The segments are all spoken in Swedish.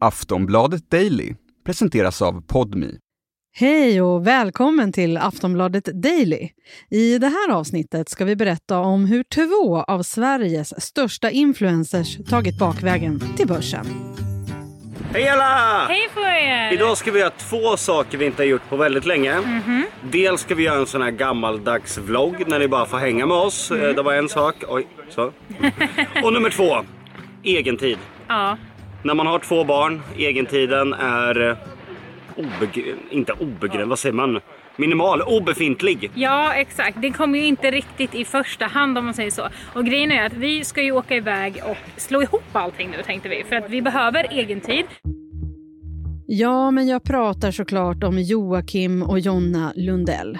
Aftonbladet Daily presenteras av Podmi. Hej och välkommen till Aftonbladet Daily. I det här avsnittet ska vi berätta om hur två av Sveriges största influencers tagit bakvägen till börsen. Hej alla! Hej på er! Idag ska vi göra två saker vi inte har gjort på väldigt länge. Dels ska vi göra en sån här gammaldags vlogg när ni bara får hänga med oss. Eh, Det var en sak. Oj, så. Och nummer två, egentid. Ja. När man har två barn, egentiden är eh, obeg- inte obegränsad, vad säger man? Minimal, obefintlig. ja, exakt. Det kommer ju inte riktigt i första hand om man säger så. Och grejen är att vi ska ju åka iväg och slå ihop allting nu tänkte vi. För att vi behöver egen tid. Ja, men jag pratar såklart om Joakim och Jonna Lundell.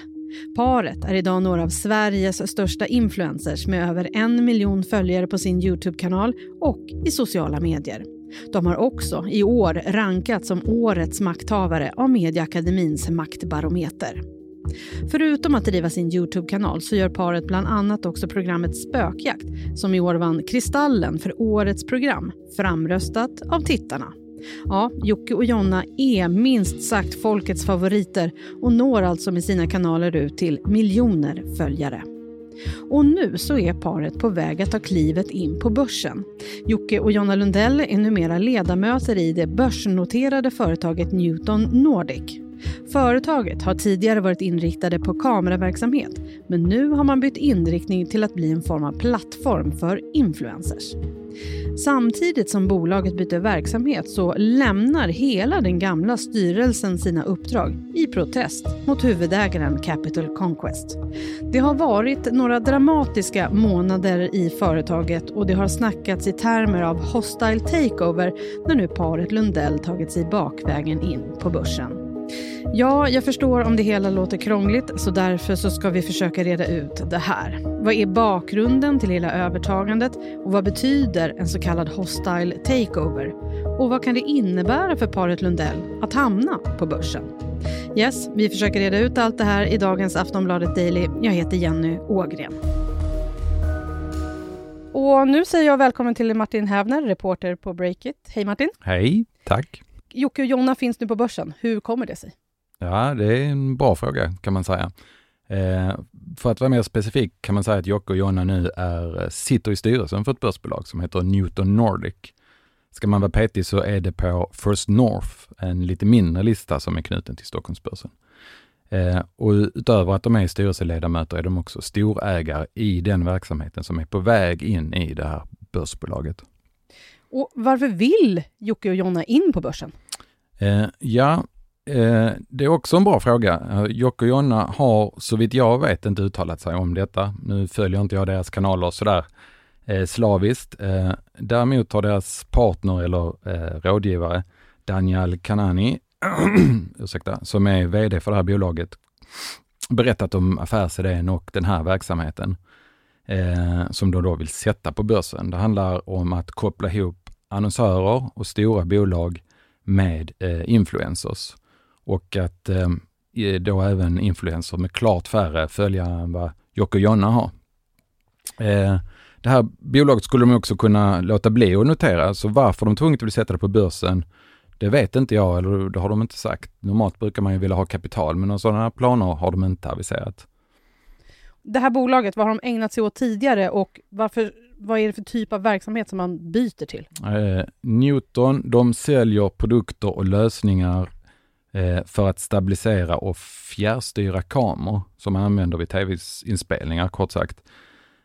Paret är idag några av Sveriges största influencers med över en miljon följare på sin Youtube-kanal och i sociala medier. De har också i år rankats som årets makthavare av Medieakademins maktbarometer. Förutom att driva sin Youtube-kanal så gör paret bland annat också programmet Spökjakt som i år vann Kristallen för årets program, framröstat av tittarna. Ja, Jocke och Jonna är minst sagt folkets favoriter och når alltså med sina kanaler ut till miljoner följare. Och nu så är paret på väg att ta klivet in på börsen. Jocke och Jonna Lundell är numera ledamöter i det börsnoterade företaget Newton Nordic. Företaget har tidigare varit inriktade på kameraverksamhet men nu har man bytt inriktning till att bli en form av plattform för influencers. Samtidigt som bolaget byter verksamhet så lämnar hela den gamla styrelsen sina uppdrag i protest mot huvudägaren Capital Conquest. Det har varit några dramatiska månader i företaget och det har snackats i termer av hostile takeover när nu paret Lundell tagit sig bakvägen in på börsen. Ja, jag förstår om det hela låter krångligt så därför så ska vi försöka reda ut det här. Vad är bakgrunden till hela övertagandet och vad betyder en så kallad hostile takeover? Och vad kan det innebära för paret Lundell att hamna på börsen? Yes, vi försöker reda ut allt det här i dagens Aftonbladet Daily. Jag heter Jenny Ågren. Och nu säger jag välkommen till Martin Hävner, reporter på Breakit. Hej Martin! Hej, tack. Jocke och Jonna finns nu på börsen. Hur kommer det sig? Ja, det är en bra fråga kan man säga. Eh, för att vara mer specifik kan man säga att Jocke och Jonna nu är, sitter i styrelsen för ett börsbolag som heter Newton Nordic. Ska man vara petig så är det på First North, en lite mindre lista som är knuten till Stockholmsbörsen. Eh, och utöver att de är styrelseledamöter är de också storägare i den verksamheten som är på väg in i det här börsbolaget. Och varför vill Jocke och Jonna in på börsen? Eh, ja, eh, det är också en bra fråga. Eh, Jocke och Jonna har så vitt jag vet inte uttalat sig om detta. Nu följer inte jag deras kanaler sådär eh, slaviskt. Eh, däremot har deras partner eller eh, rådgivare Daniel Kanani, ursäkta, som är VD för det här bolaget, berättat om affärsidén och den här verksamheten eh, som de då vill sätta på börsen. Det handlar om att koppla ihop annonsörer och stora bolag med eh, influencers och att eh, då även influencers med klart färre följare än vad Jocke och Jonna har. Eh, det här bolaget skulle de också kunna låta bli att notera, så varför de tvunget vill sätta det på börsen, det vet inte jag, eller det har de inte sagt. Normalt brukar man ju vilja ha kapital, men några sådana planer har de inte aviserat. Det här bolaget, vad har de ägnat sig åt tidigare och varför, vad är det för typ av verksamhet som man byter till? Eh, Newton, de säljer produkter och lösningar eh, för att stabilisera och fjärrstyra kameror som man använder vid tv-inspelningar, kort sagt.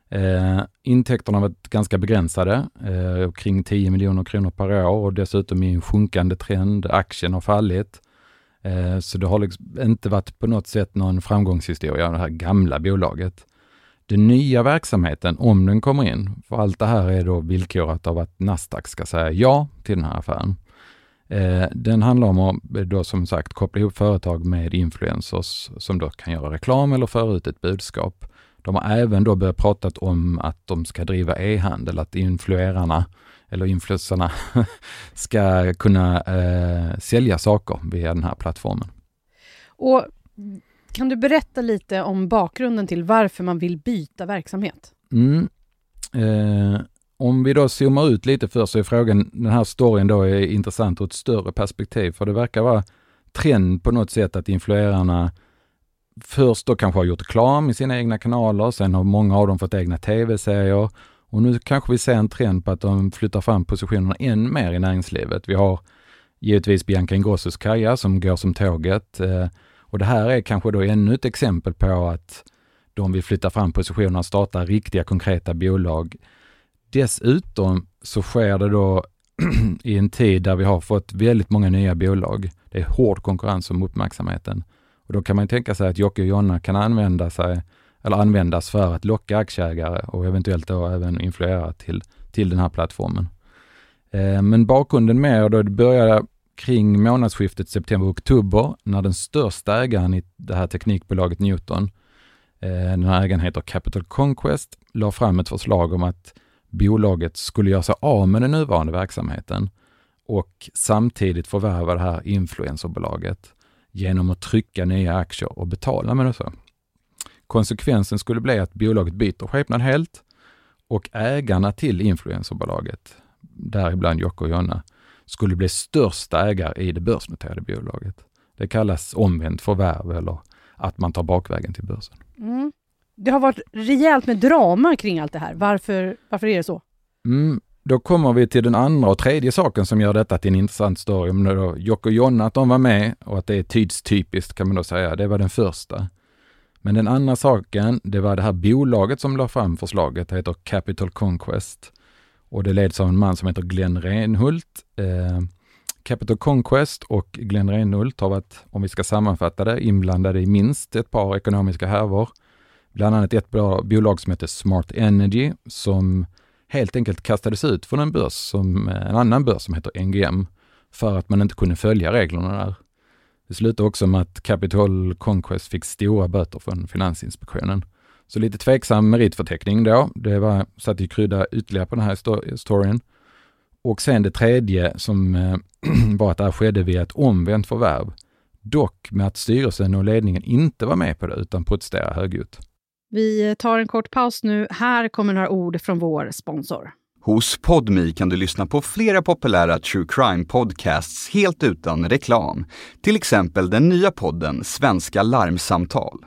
Eh, intäkterna har varit ganska begränsade, eh, kring 10 miljoner kronor per år och dessutom i en sjunkande trend. Aktien har fallit. Eh, så det har liksom inte varit på något sätt någon framgångshistoria, det här gamla bolaget. Den nya verksamheten, om den kommer in, för allt det här är då villkorat av att Nasdaq ska säga ja till den här affären. Eh, den handlar om att eh, då som sagt koppla ihop företag med influencers som då kan göra reklam eller föra ut ett budskap. De har även då börjat prata om att de ska driva e-handel, att influerarna eller influencerna ska kunna eh, sälja saker via den här plattformen. Och kan du berätta lite om bakgrunden till varför man vill byta verksamhet? Mm. Eh, om vi då zoomar ut lite först så är frågan, den här storyn då är intressant ur ett större perspektiv, för det verkar vara trend på något sätt att influerarna först då kanske har gjort reklam i sina egna kanaler, sen har många av dem fått egna tv-serier och nu kanske vi ser en trend på att de flyttar fram positionerna än mer i näringslivet. Vi har givetvis Bianca Ingrossos Kaja som går som tåget eh, och det här är kanske då ännu ett exempel på att de vill flytta fram positionerna och starta riktiga konkreta bolag. Dessutom så sker det då i en tid där vi har fått väldigt många nya bolag. Det är hård konkurrens om uppmärksamheten. Och då kan man tänka sig att Jocke och Jonna kan använda sig, eller användas för att locka aktieägare och eventuellt då även influera till, till den här plattformen. Eh, men bakgrunden med då det började kring månadsskiftet september-oktober när den största ägaren i det här teknikbolaget Newton, eh, den här ägaren heter Capital Conquest, la fram ett förslag om att bolaget skulle göra sig av med den nuvarande verksamheten och samtidigt förvärva det här influencerbolaget genom att trycka nya aktier och betala med det. Konsekvensen skulle bli att bolaget byter skepnad helt och ägarna till influencerbolaget, däribland Jocke och Jonna, skulle bli största ägare i det börsnoterade bolaget. Det kallas omvänt förvärv eller att man tar bakvägen till börsen. Mm. Det har varit rejält med drama kring allt det här. Varför, varför är det så? Mm, då kommer vi till den andra och tredje saken som gör detta till en intressant story. Om då Jocke och Jonna, att de var med och att det är tidstypiskt kan man då säga. Det var den första. Men den andra saken, det var det här bolaget som la fram förslaget. Det heter Capital Conquest och det leds av en man som heter Glenn Renhult. Eh, Capital Conquest och Glenn Renhult har varit, om vi ska sammanfatta det, inblandade i minst ett par ekonomiska härvor. Bland annat ett bolag som heter Smart Energy som helt enkelt kastades ut från en börs, som, eh, en annan börs som heter NGM, för att man inte kunde följa reglerna där. Det slutade också med att Capital Conquest fick stora böter från Finansinspektionen. Så lite tveksam meritförteckning då. Det var, satt ju krydda ytterligare på den här storyn. Och sen det tredje som eh, var att det här skedde via ett omvänt förvärv. Dock med att styrelsen och ledningen inte var med på det utan protesterade högljutt. Vi tar en kort paus nu. Här kommer några ord från vår sponsor. Hos Podmi kan du lyssna på flera populära true crime podcasts helt utan reklam. Till exempel den nya podden Svenska larmsamtal.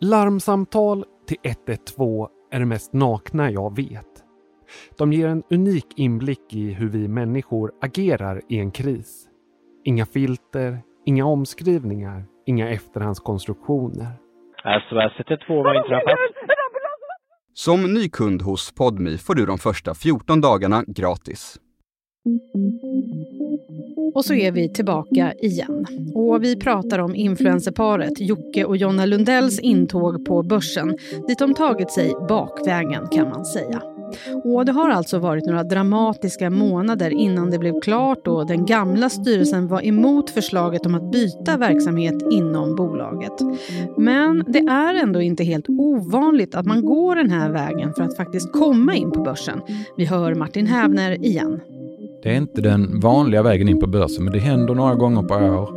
Larmsamtal till 112 är det mest nakna jag vet. De ger en unik inblick i hur vi människor agerar i en kris. Inga filter, inga omskrivningar, inga efterhandskonstruktioner. SOS 112 var inträffat. Som ny kund hos Podmi får du de första 14 dagarna gratis. Och så är vi tillbaka igen. Och vi pratar om influencerparet Jocke och Jonna Lundells intåg på börsen dit de tagit sig bakvägen kan man säga. Och det har alltså varit några dramatiska månader innan det blev klart och den gamla styrelsen var emot förslaget om att byta verksamhet inom bolaget. Men det är ändå inte helt ovanligt att man går den här vägen för att faktiskt komma in på börsen. Vi hör Martin Hävner igen. Det är inte den vanliga vägen in på börsen, men det händer några gånger per år.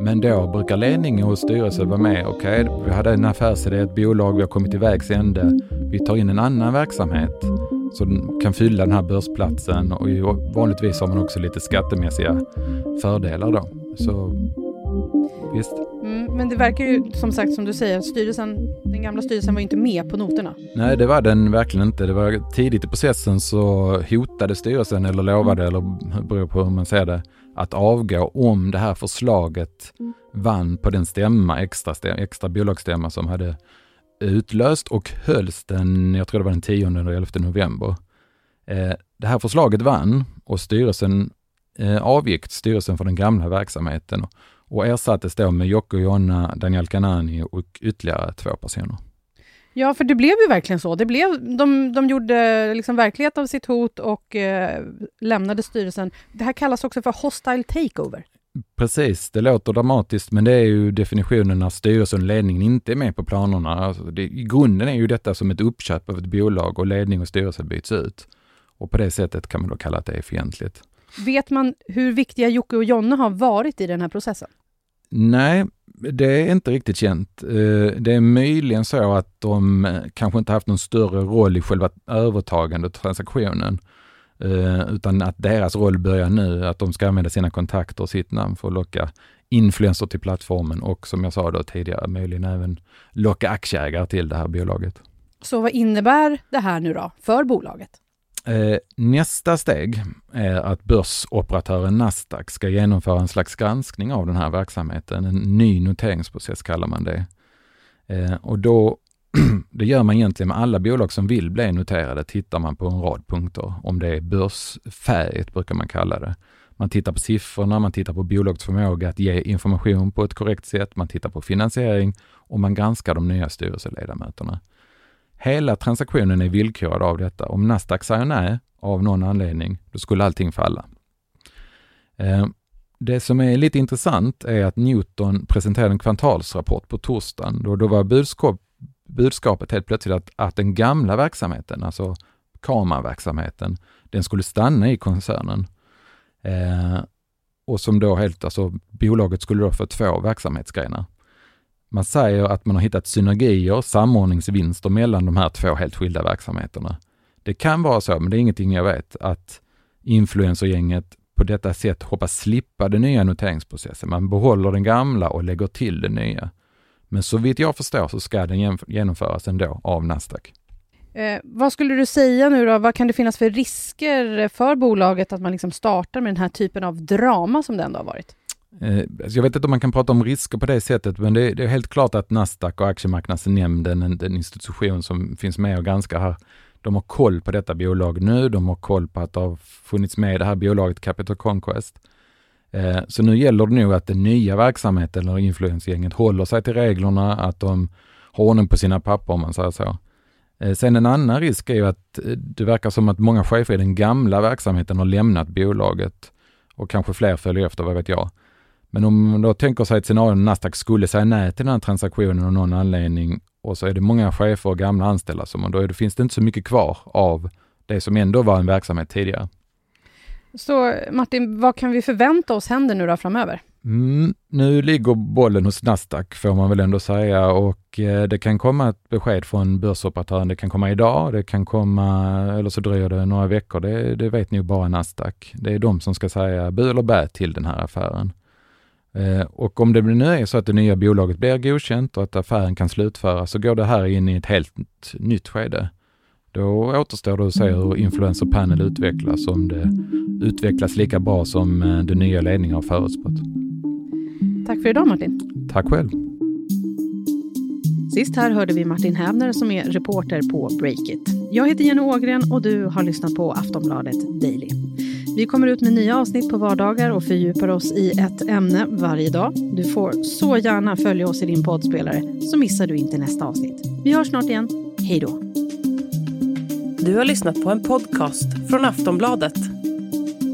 Men då brukar ledningen och styrelsen vara med. Okej, okay, vi hade en affärsidé, ett bolag, vi har kommit till vägs ände. Vi tar in en annan verksamhet som kan fylla den här börsplatsen och vanligtvis har man också lite skattemässiga fördelar då. Så visst. Mm, men det verkar ju som sagt som du säger, styrelsen, den gamla styrelsen var inte med på noterna. Nej, det var den verkligen inte. Det var tidigt i processen så hotade styrelsen eller lovade, eller beror på hur man ser det, att avgå om det här förslaget vann på den stämma, extra, stämma, extra bolagsstämma som hade utlöst och hölls den, jag tror det var den 10 eller 11 november. Eh, det här förslaget vann och styrelsen eh, avgick, styrelsen för den gamla verksamheten och ersattes då med Jocke och Jonna, Daniel Kanani och ytterligare två personer. Ja, för det blev ju verkligen så. Det blev, de, de gjorde liksom verklighet av sitt hot och eh, lämnade styrelsen. Det här kallas också för hostile takeover. Precis, det låter dramatiskt men det är ju definitionen när styrelsen och ledningen inte är med på planerna. Alltså det, I grunden är ju detta som ett uppköp av ett bolag och ledning och styrelse byts ut. Och på det sättet kan man då kalla att det är fientligt. Vet man hur viktiga Jocke och Jonna har varit i den här processen? Nej, det är inte riktigt känt. Eh, det är möjligen så att de eh, kanske inte haft någon större roll i själva övertagandet av transaktionen. Eh, utan att deras roll börjar nu, att de ska använda sina kontakter och sitt namn för att locka influenser till plattformen och som jag sa då tidigare, möjligen även locka aktieägare till det här bolaget. Så vad innebär det här nu då för bolaget? Eh, nästa steg är att börsoperatören Nasdaq ska genomföra en slags granskning av den här verksamheten. En ny noteringsprocess kallar man det. Eh, och då, det gör man egentligen med alla bolag som vill bli noterade, tittar man på en rad punkter. Om det är börsfärget brukar man kalla det. Man tittar på siffrorna, man tittar på bolagets förmåga att ge information på ett korrekt sätt, man tittar på finansiering och man granskar de nya styrelseledamöterna. Hela transaktionen är villkorad av detta. Om Nasdaq säger nej av någon anledning, då skulle allting falla. Eh, det som är lite intressant är att Newton presenterade en kvartalsrapport på torsdagen. Då, då var budskap, budskapet helt plötsligt att, att den gamla verksamheten, alltså kameraverksamheten, den skulle stanna i koncernen. Eh, och som då helt, alltså bolaget skulle då få två verksamhetsgrenar. Man säger att man har hittat synergier, samordningsvinster mellan de här två helt skilda verksamheterna. Det kan vara så, men det är ingenting jag vet, att influencergänget på detta sätt hoppas slippa den nya noteringsprocessen. Man behåller den gamla och lägger till den nya. Men så vitt jag förstår så ska den genomföras ändå av Nasdaq. Eh, vad skulle du säga nu då? Vad kan det finnas för risker för bolaget att man liksom startar med den här typen av drama som det ändå har varit? Eh, alltså jag vet inte om man kan prata om risker på det sättet, men det, det är helt klart att Nasdaq och aktiemarknadsnämnden, en, institution som finns med och granskar här, de har koll på detta bolag nu. De har koll på att det har funnits med i det här bolaget Capital Conquest. Eh, så nu gäller det nog att den nya verksamheten eller influensgänget håller sig till reglerna, att de har ordning på sina papper om man säger så. Eh, sen en annan risk är ju att eh, det verkar som att många chefer i den gamla verksamheten har lämnat bolaget och kanske fler följer efter, vad vet jag. Men om man då tänker sig ett scenario när Nasdaq skulle säga nej till den här transaktionen av någon anledning och så är det många chefer och gamla anställda som, då det, finns det inte så mycket kvar av det som ändå var en verksamhet tidigare. Så Martin, vad kan vi förvänta oss händer nu då framöver? Mm, nu ligger bollen hos Nasdaq får man väl ändå säga och eh, det kan komma ett besked från börsoperatören. Det kan komma idag, det kan komma, eller så dröjer det några veckor. Det, det vet nog bara Nasdaq. Det är de som ska säga bu eller bä till den här affären. Eh, och om det nu är så att det nya bolaget blir godkänt och att affären kan slutföras så går det här in i ett helt nytt skede. Då återstår det att se hur Influencer Panel utvecklas, om det utvecklas lika bra som eh, den nya ledningen har förutspått. Tack för idag Martin. Tack själv. Sist här hörde vi Martin Hävner som är reporter på Breakit. Jag heter Jenny Ågren och du har lyssnat på Aftonbladet Daily. Vi kommer ut med nya avsnitt på vardagar och fördjupar oss i ett ämne varje dag. Du får så gärna följa oss i din poddspelare så missar du inte nästa avsnitt. Vi hörs snart igen. Hej då! Du har lyssnat på en podcast från Aftonbladet.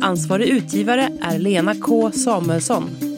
Ansvarig utgivare är Lena K Samuelsson.